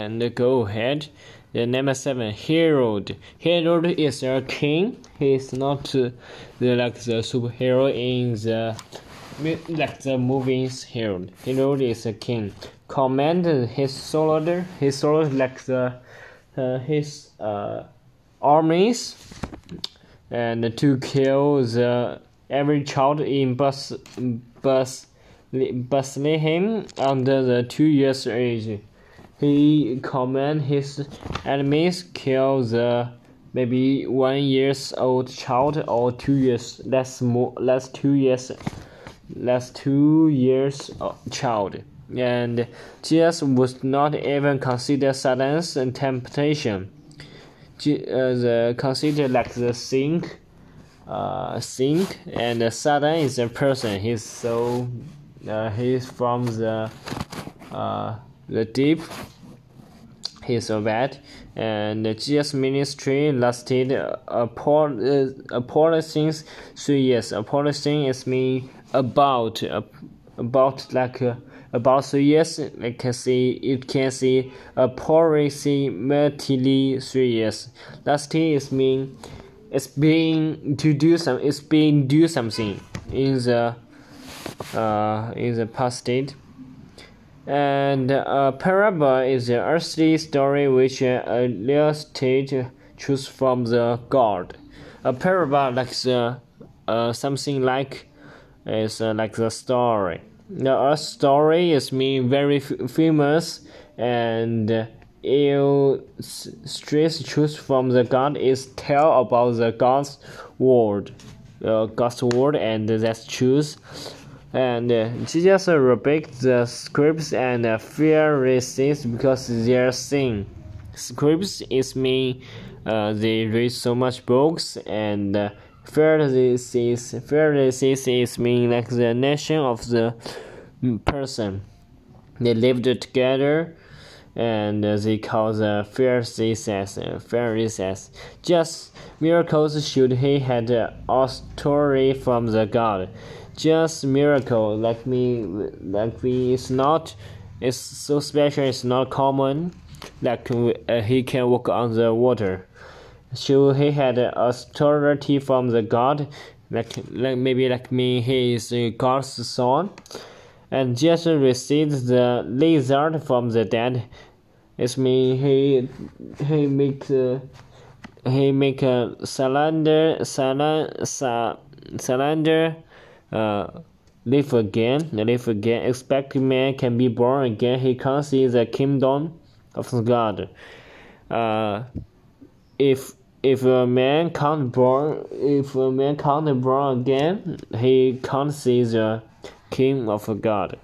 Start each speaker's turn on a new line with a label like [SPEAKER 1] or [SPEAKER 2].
[SPEAKER 1] And go ahead. The number seven, Herod. Herod is a king. He is not uh, like the superhero in the like the movies. Herod. Herod is a king. Command his soldier. His soldier like the uh, his uh, armies and to kill the every child in Bus Bus Bethlehem under the two years age. He command his enemies kill the maybe one years old child or two years less more less two years less two years child. And Jesus was not even consider and temptation. Uh, the consider like the sink, uh, sink, and Satan is a person. He's so uh, he's from the uh, the deep. So bad, and Jesus' ministry lasted a port a port things three years. A thing is mean about about like. Uh, about three years, I can see you can see a policy mainly three years. Last year is mean it's being to do some it's being do something in the uh, in the past state. And a parable is an earthly story which uh, illustrates truth from the God. A parable like the uh, something like is uh, like the story the earth story is me very famous and illustrates truth from the God is tell about the God's word, uh, God's word, and that's truth. And uh, Jesus rebuked the scribes and the Pharisees because their sin. Scribes is mean uh, they read so much books and uh, Pharisees, Pharisees is mean like the nation of the person. They lived together, and they call the Pharisees as Pharisees. Just miracles should he had authority from the God. Just miracle like me, like me is not. It's so special. It's not common. Like uh, he can walk on the water so he had authority from the God, like, like maybe like me, he is God's son. And Jesus received the Lazarus from the dead. It's me. He he make uh, he make a cylinder cylinder cylinder uh live again live again. Expect man can be born again. He can't see the kingdom of God. Uh, if if a man can't born if a man can't born again, he can't see the king of God.